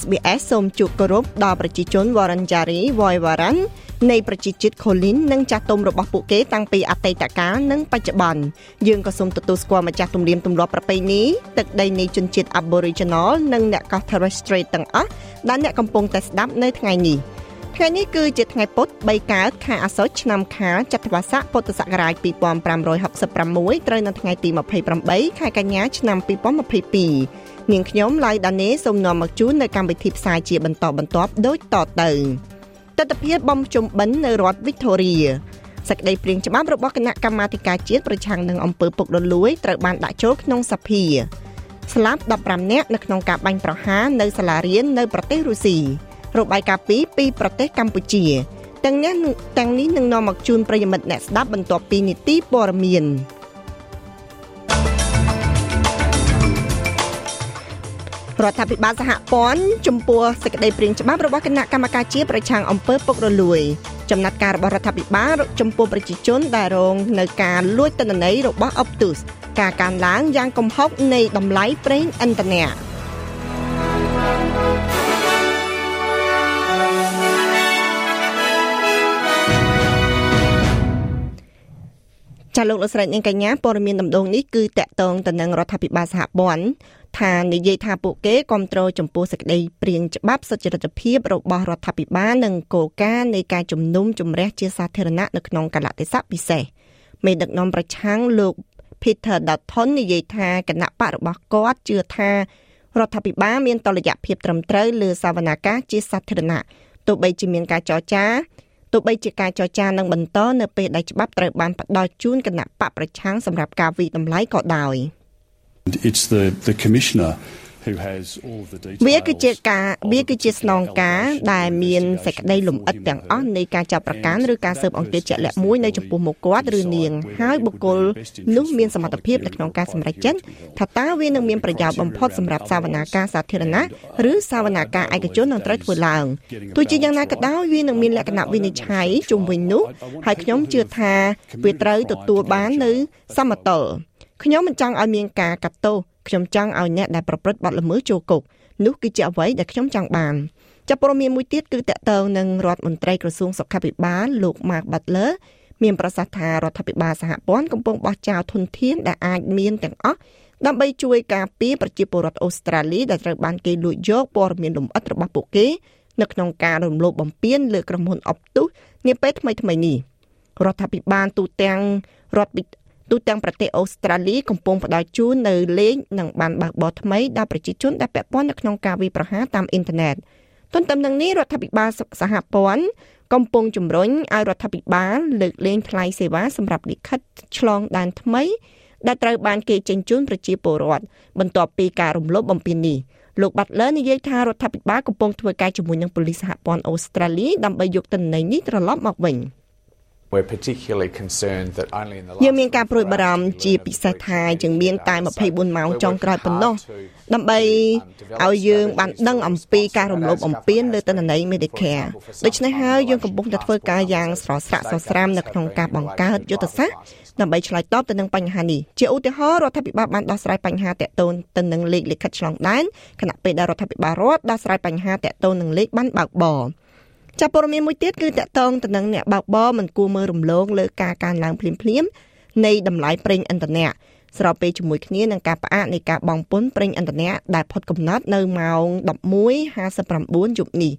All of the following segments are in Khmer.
SBS សូមជូនគោរពដល់ប្រជាជន Wurundjeri Woiwurrung នៃប្រជាជាតិ Kulin និងចាស់ទុំរបស់ពួកគេតាំងពីអតីតកាលនិងបច្ចុប្បន្នយើងក៏សូមទទួលស្គាល់ម្ចាស់ទំនៀមទម្លាប់ប្រពៃណីទឹកដីនៃជនជាតិ Aboriginal និងអ្នកកោះ Torres Strait ទាំងអស់ដែលអ្នកកំពុងតែស្ដាប់នៅថ្ងៃនេះថ្ងៃនេះគឺជាថ្ងៃពុធ3កើតខែអាសត់ឆ្នាំខាលចត្វាស័កពុទ្ធសករាជ2566ត្រូវនៅថ្ងៃទី28ខែកញ្ញាឆ្នាំ2022 នាងខ្ញុំឡៃដានេសូមនាំមកជូននៅកម្មវិធីផ្សាយជាបន្តបន្ទាប់ដូចតទៅទស្សនវិជ្ជាបំជុំបិណ្ឌនៅរដ្ឋ Victoria សេចក្តីព្រាងច្បាប់របស់គណៈកម្មាធិការជាតិប្រឆាំងនឹងអំពើពុករលួយត្រូវបានដាក់ចូលក្នុងសភាស្លាប់15នាក់នៅក្នុងការបាញ់ប្រហារនៅសាលារៀននៅប្រទេសរុស្ស៊ីរបាយការណ៍ពីពីប្រទេសកម្ពុជាទាំងនេះទាំងនេះនឹងនាំមកជូនប្រិយមិត្តអ្នកស្ដាប់បន្ទាប់ពីនីតិព័រមាន រដ្ឋាភិបាលសហព័ន្ធចំពោះសេចក្តីព្រាងច្បាប់របស់គណៈកម្មការជាតិប្រឆាំងអំពើពុករលួយចំណាត់ការរបស់រដ្ឋាភិបាលចំពោះប្រជាជនដែលរងនៅការលួចទិន្នន័យរបស់ Optus ការកើនឡើងយ៉ាងគំហុកនៃតម្លៃប្រេងឥន្ធនៈចាលោកលោកស្រីនាងកញ្ញាព័ត៌មានដំណងនេះគឺតកតងទៅនឹងរដ្ឋាភិបាលសហព័ន្ធ ថានិយាយថាពួកគេគ្រប់គ្រងចំពោះសេចក្តីព្រៀងច្បាប់សុចរិតភាពរបស់រដ្ឋាភិបាលនិងគោលការណ៍នៃការជំនុំជម្រះជាសាធារណៈនៅក្នុងកលតិស័កពិសេសមេដឹកនាំប្រឆាំងលោក Peter Dutton និយាយថាគណៈបករបស់គាត់ជឿថារដ្ឋាភិបាលមានតលយៈភាពត្រឹមត្រូវលើសវនាការជាសាធារណៈទោះបីជាមានការចរចាទោះបីជាការចរចានឹងបន្តនៅពេលដែលច្បាប់ត្រូវបានផ្ដល់ជូនគណៈបកប្រឆាំងសម្រាប់ការវិតម្លៃក៏ដោយ It's the the commissioner វាគឺជាការវាគឺជាស្នងការដែលមានសេចក្តីលំអិតទាំងអស់នៃការចាប់ប្រកាន់ឬការស៊ើបអង្កេតជាក់លាក់មួយនៅចំពោះមុខគាត់ឬនាងហើយបុគ្គលនោះមានសមត្ថភាពនៅក្នុងការសម្រេចចិត្តថាតើវានឹងមានប្រយោជន៍បំផុតសម្រាប់សាវនាការសាធារណៈឬសាវនាការឯកជននឹងត្រូវធ្វើឡើងទោះជាយ៉ាងណាក៏ដោយវានឹងមានលក្ខណៈវិនិច្ឆ័យជុំវិញនោះហើយខ្ញុំជឿថាវាត្រូវទទួលបាននៅសមតុល្យ ខ្ញុំមិនចង់ឲ្យមានការកាត់ទោសខ្ញុំចង់ឲ្យអ្នកដែលប្រព្រឹត្តបទល្មើសចូលគុកនោះគឺជាអ្វីដែលខ្ញុំចង់បានចាប់ព័ត៌មានមួយទៀតគឺតកតងនឹងរដ្ឋមន្ត្រីក្រសួងសុខាភិបាលលោក Mark Butler មានប្រសាសន៍ថារដ្ឋាភិបាលសហព័ន្ធកំពុងបោះចោលធនធានដែលអាចមានទាំងអស់ដើម្បីជួយការពារប្រជាពលរដ្ឋអូស្ត្រាលីដែលត្រូវបានគេលួចយកព័ត៌មានលម្អិតរបស់ពួកគេនៅក្នុងការរំលោភបំពានលើក្រុមហ៊ុន Optus នាពេលថ្មីៗនេះរដ្ឋាភិបាលទូទាំងរដ្ឋ ទូទាំងប្រទេសអូស្ត្រាលីកំពុងផ្ដល់ជូននៅលេខនិងបានបើកបរថ្មីដល់ប្រជាជនដែលពាក់ព័ន្ធនៅក្នុងការវាយប្រហារតាមអ៊ីនធឺណិតទន្ទឹមនឹងនេះរដ្ឋាភិបាលសហព័ន្ធកំពុងជំរុញឲ្យរដ្ឋាភិបាលលើកលែងថ្លៃសេវាសម្រាប់លិខិតឆ្លងដែនថ្មីដែលត្រូវបានគេចេញជូនប្រជាពលរដ្ឋបន្ទាប់ពីការរំលោភបំពាននេះលោកបាត់លើនិយាយថារដ្ឋាភិបាលកំពុងធ្វើការជាមួយនឹងប៉ូលីសសហព័ន្ធអូស្ត្រាលីដើម្បីយកទិន្នន័យនេះត្រឡប់មកវិញ។ We're particularly concerned that only in the យើងមានការព្រួយបារម្ភជាពិសេសថាយើងមានតែ24ម៉ោងចុងក្រោយប៉ុណ្ណោះដើម្បីឲ្យយើងបានដឹងអំពីការរំលោភបំពានលើទិន្នន័យ Medicare ដូច្នេះហើយយើងកំពុងតែធ្វើការយ៉ាងស្រស្រាក់ស្រស្រាមនៅក្នុងការបង្កើតយុទ្ធសាស្ត្រដើម្បីឆ្លើយតបទៅនឹងបញ្ហានេះជាឧទាហរណ៍រដ្ឋាភិបាលបានដោះស្រាយបញ្ហាតាក់ទងទៅនឹងលេខលិខិតឆ្លងដែនខណៈពេលដែលរដ្ឋាភិបាលរដ្ឋដោះស្រាយបញ្ហាតាក់ទងនឹងលេខបានបើកបរ ចាប់ព័ត៌មានមួយទៀតគឺតកតងទៅនឹងអ្នកបើកបរមិនគួរមើលរំលងលើការកើនឡើងភ្លាមភ្លាមនៃតម្លៃប្រេងឥន្ធនៈស្របពេលជាមួយគ្នានឹងការផ្អាកនៃការបង់ពន្ធប្រេងឥន្ធនៈដែលផុតកំណត់នៅម៉ោង11:59យប់នេះ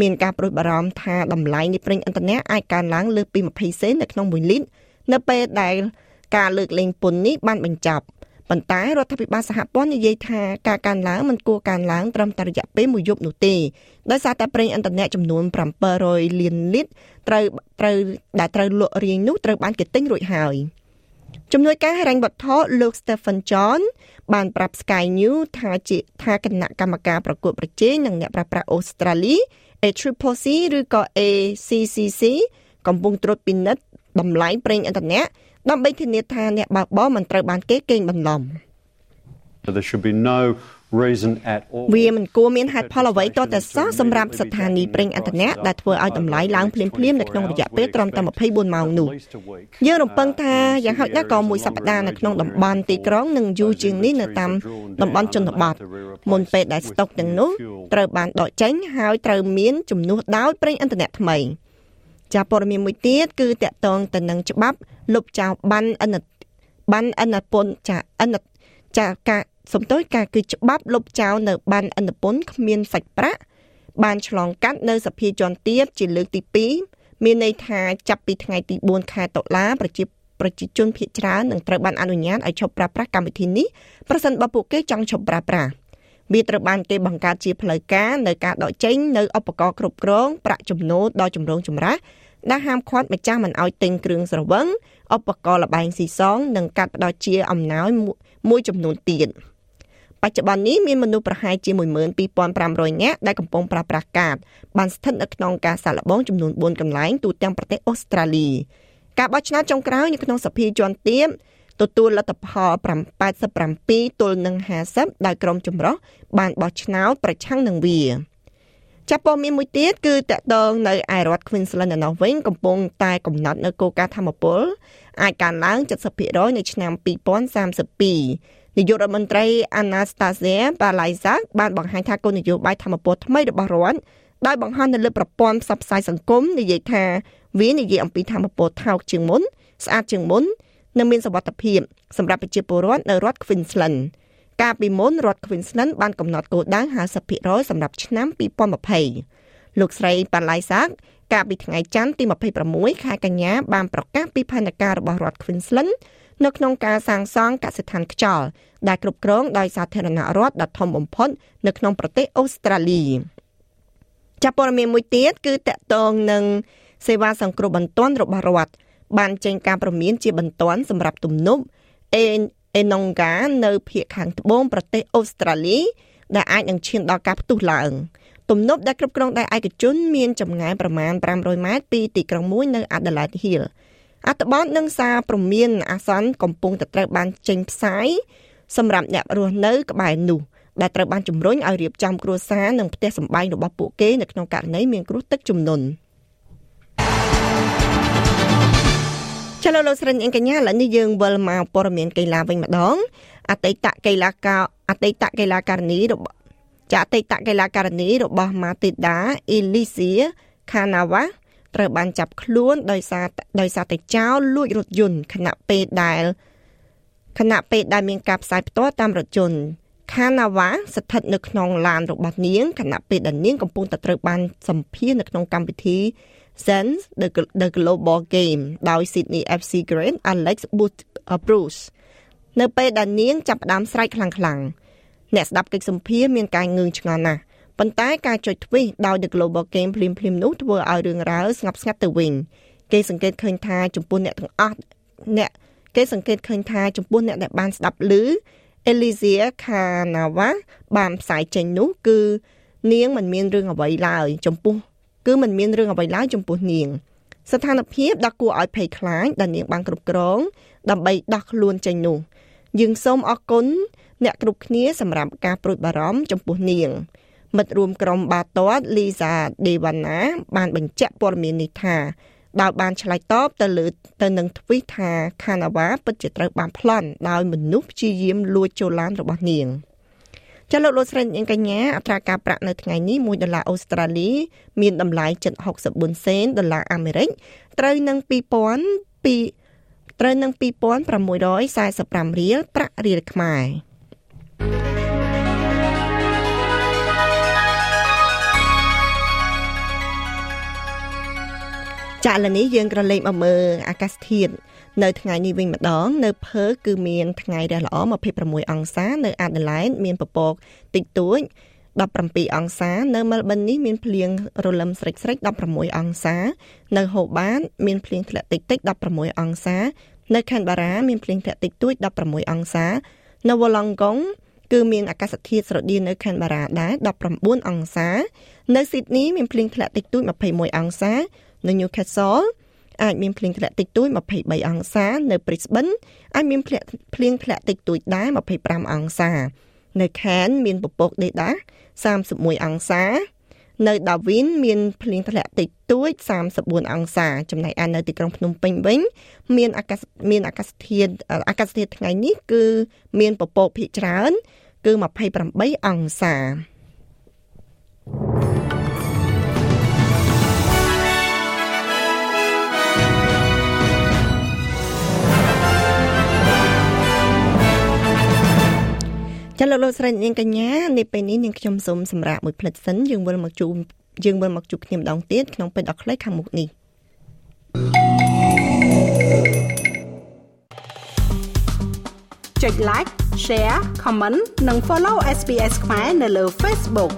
មានការប្រួយបារម្ភថាតម្លៃនៃប្រេងឥន្ធនៈអាចកើនឡើងលើសពី20សេននៅក្នុង1លីត្រនៅពេលដែលការលើកលែងពន្ធនេះបានបញ្ចប់ ប៉ុន្តែរដ្ឋាភិបាលសហព័ន្ធនិយាយថាការកើនឡើងមិនគួរកើនឡើងត្រឹមតែរយៈពេលមួយយប់នោះទេដោយសារតែប្រេងឥន្ធនៈចំនួន700លានលីត្រត្រូវត្រូវដែលត្រូវលក់រៀងនោះត្រូវបានគេទិញរួចហើយជំនួយការហិរញ្ញវត្ថុលោក Stephen John បានប្រាប់ Sky News ថាជាថាគណៈកម្មការប្រកួតប្រជែងនិងអ្នកប្រាស្រ័យអូស្ត្រាលី ACCC ឬក៏ ACCC កំពុងត្រួតពិនិត្យតម្លៃប្រេងឥន្ធនៈ ដើម្បីធានាថាអ្នកបើកបរមិនត្រូវបានគេកេងបន្លំ There should be no reason at all វាមិនគួរមានហេតុផលអ្វីទាល់តែសោះសម្រាប់ស្ថានីយ៍ប្រេងឥន្ធនៈដែលធ្វើឲ្យតម្លៃឡើងភ្លាមៗនៅក្នុងរយៈពេលត្រឹមតែ24ម៉ោងនោះយើងរំពឹងថាយ៉ាងហោចណាស់ក៏មួយសប្តាហ៍នៅក្នុងតំបន់ទីក្រុងនិងយូរជាងនេះនៅតាមតំបន់ជនបទមុនពេលដែលស្តុកទាំងនោះត្រូវបានដកចេញហើយត្រូវមានជំនួសដោយប្រេងឥន្ធនៈថ្មី ចាព័ត៌មានមួយទៀតគឺតកតងទៅនឹងច្បាប់លុបចោលបានអនុបានអនុពន្ធចាអនុចាការសំទោសការគឺច្បាប់លុបចោលនៅបានអន្តពន្ធគ្មានសាច់ប្រាក់បានឆ្លងកាត់នៅសភាជាន់ទាបជាលើកទី2មានន័យថាចាប់ពីថ្ងៃទី4ខែតុលាប្រជាប្រជាជនភៀសច្រើននឹងត្រូវបានអនុញ្ញាតឲ្យឈប់ប្រើប្រាស់កម្មវិធីនេះប្រសិនបើពួកគេចង់ឈប់ប្រើប្រាស់ វាត្រូវបានគេបង្កើតជាផ្លូវការនៅការដកចេញនៅឧបករណ៍គ្រប់គ្រងប្រាក់ចំណូលដល់ចម្រងចម្រាស់ដែលហាមឃាត់ម្ចាស់មិនឲ្យទិញគ្រឿងស្រវឹងឧបករណ៍លបែងស៊ីសងនិងកាត់ផ្ដល់ជាអំណោយមួយចំនួនទៀត។បច្ចុប្បន្ននេះមានមនុស្សប្រហែលជា12500នាក់ដែលកំពុងប្រើប្រាស់កាតបានស្ថិតនៅក្នុងការសាកល្បងចំនួន4កន្លែងទូទាំងប្រទេសអូស្ត្រាលីការបោះឆ្នោតចុងក្រោយនៅក្នុងសភាជាន់ទាប ទទួលលទ្ធផល87ទល់នឹង50ដោយក្រុមចម្រុះបានបោះឆ្នោតប្រឆាំងនឹងវាចាប់ព័ត៌មានមួយទៀតគឺតកតងនៅឯរដ្ឋ Queensland នៅនោះវិញកំពុងតែកំណត់នៅគោលការណ៍ធម្មពលអាចកើនឡើង70%នៅឆ្នាំ2032នាយករដ្ឋមន្ត្រី Anastasia Palaszczuk បានបង្ហាញថាគោលនយោបាយធម្មពលថ្មីរបស់រដ្ឋដោយបង្ហាញនៅលើប្រព័ន្ធផ្សព្វផ្សាយសង្គមនិយាយថាវានិយាយអំពីធម្មពលថោកជាងមុនស្អាតជាងមុន និងមានសុវត្ថិភាពសម្រាប់ប្រជាពលរដ្ឋនៅរដ្ឋ Queensland កាលពីមុនរដ្ឋ Queensland បានកំណត់គោលដៅ50%សម្រាប់ឆ្នាំ2020លោកស្រីប៉ាឡៃសាកកាលពីថ្ងៃច័ន្ទទី26ខែកញ្ញាបានប្រកាសពីផែនការរបស់រដ្ឋ Queensland នៅក្នុងការសាងសង់កសិដ្ឋានខ្យល់ដែលគ្រប់គ្រងដោយសាធារណរដ្ឋដ៏ធំបំផុតនៅក្នុងប្រទេសអូស្ត្រាលីចាប់ព័ត៌មានមួយទៀតគឺតកតងនឹងសេវាសង្គ្រោះបន្ទាន់របស់រដ្ឋ បានចេញការព្រមានជាបន្ទាន់សម្រាប់ទំនប់អេអេណុងហ្កានៅភូមិខាងត្បូងប្រទេសអូស្ត្រាលី ដែលអាចនឹងឈានដល់ការផ្ទុះឡើងទំនប់ដែលគ្រប់គ្រងដោយឯកជនមានចម្ងាយប្រមាណ500ម៉ែត្រពីទីក្រុងមួយនៅ Adelaide Hill អត្ថបទនិងសារព្រមានអាសន្នកំពុងតែត្រូវបានចេញផ្សាយសម្រាប់អ្នករស់នៅក្បែរនោះដែលត្រូវបានជំរុញឲ្យរៀបចំគ្រួសារនិងផ្ទះសម្បែងរបស់ពួកគេនៅក្នុងករណីមានគ្រោះទឹកជំនន់ ចលនាលោកស្រីអៀងកញ្ញាឥឡូវនេះយើងវិលមកព័ត៌មានកីឡាវិញម្ដងអតីតកីឡាករអតីតកីឡាការិនីរបស់ចាអតីតកីឡាការិនីរបស់ Matilda Elysia Kanawa ត្រូវបានចាប់ខ្លួនដោយសារដោយសារតែចោរលួចរថយន្តខណៈពេលដែលខណៈពេលដែលមានការផ្សាយផ្ទាល់តាមរថយន្តខាណាវ៉ាស្ថិតនៅក្នុងឡានរបស់នាងខណៈពេលដែលនាងកំពុងតែត្រូវបានសម្ភាសនៅក្នុងកម្មវិធី Sense the the Global Game ដោយ Sydney FC Grand Alex Bruce នៅពេលដែលនាងចាប់ផ្ដើមស្រែកខ្លាំងៗអ្នកស្ដាប់កិច្ចសម្ភាសមានការងឿងឆ្ងល់ណាស់ប៉ុន្តែការចុចទ្វីសដោយ The Global Game ភ្លាមភ្លាមនោះធ្វើឲ្យរឿងរ៉ាវស្ងប់ស្ងាត់ទៅវិញគេសង្កេតឃើញថាចំពោះអ្នកទាំងអស់អ្នកគេសង្កេតឃើញថាចំពោះអ្នកដែលបានស្ដាប់ឮ Elysia Kanawa បានផ្សាយចេញនោះគឺនាងមិនមានរឿងអ្វីឡើយចំពោះ គឺមិនមានរឿងអ្វីឡើយចំពោះនាង ស្ថានភាពដ៏គួរឲ្យភ័យខ្លាចដែលនាងបានគ្រប់គ្រង ដើម្បីដោះខ្លួនចេញនោះយើងសូមអរគុណអ្នកគ្រប់គ្នាសម្រាប់ការប្រួយបារម្ភចំពោះនាងមិត្តរួមក្រុមបាទាត់លីសាដេវ៉ាណាបានបញ្ជាក់ព័ត៌មាននេះថាដោយបានឆ្លើយតបទៅលើទៅនឹងទ្វីសថាខាណាវ៉ាពិតជាត្រូវបានប្លន់ដោយមនុស្សព្យាយាមលួចចូលឡានរបស់នាង ចាលោកលោកស្រីនាងកញ្ញាអត្រាការប្រាក់នៅថ្ងៃនេះ1ដុល្លារអូស្ត្រាលី មានតម្លៃ764សេនដុល្លារអាមេរិកត្រូវនឹង2000 2ត្រូវនឹង2645រៀលប្រាក់រៀលខ្មែរចាក់លនេះយើងក្រឡេកមកមើលអាកាសធាតុ នៅថ្ងៃនេះវិញម្ដង នៅផឺគឺមានថ្ងៃរះល្អ26អង្សា នៅអាដាលេដមានពពកតិចតួច17អង្សា នៅមែលប៊ននេះមានភ្លៀងរលឹមស្រិចស្រិច16អង្សា នៅហូបាតមានភ្លៀងធ្លាក់តិចតិច16អង្សា នៅខេត្តបារ៉ាមានភ្លៀងធ្លាក់តិចតួច16អង្សា នៅវ៉ឡង់កុងគឺមានអាកាសធាតុស្រដៀងនៅខេត្តបារ៉ាដែរ19អង្សា នៅស៊ីដនីមានភ្លៀងធ្លាក់តិចតួច21អង្សា នៅ Newcastle អាចមានភ្លៀងធ្លាក់តិចតួច23អង្សា នៅ Brisbane អាចមានភ្លៀងភ្លៀងធ្លាក់តិចតួចដែរ25អង្សា នៅ Cairns មានពពកដេដា31អង្សា នៅដាវីនមានភ្លៀងធ្លាក់តិចតួច34អង្សា ចំណែកឯនៅទីក្រុងភ្នំពេញវិញមានអាកាសមានអាកាសធាតុអាកាសធាតុថ្ងៃនេះគឺ មានពពកភាគច្រើន គឺ28អង្សា ចាលោកលោកស្រីនាងកញ្ញានេះពេលនេះនាងខ្ញុំសូមសម្រាប់មួយផ្លិតសិនយើងវិលមកជួបយើងវិលមកជួបគ្នាម្ដងទៀតក្នុងពេលដ៏ខ្លីខាងមុខនេះចុច like share comment និង follow SPS ខ្មែរនៅលើ Facebook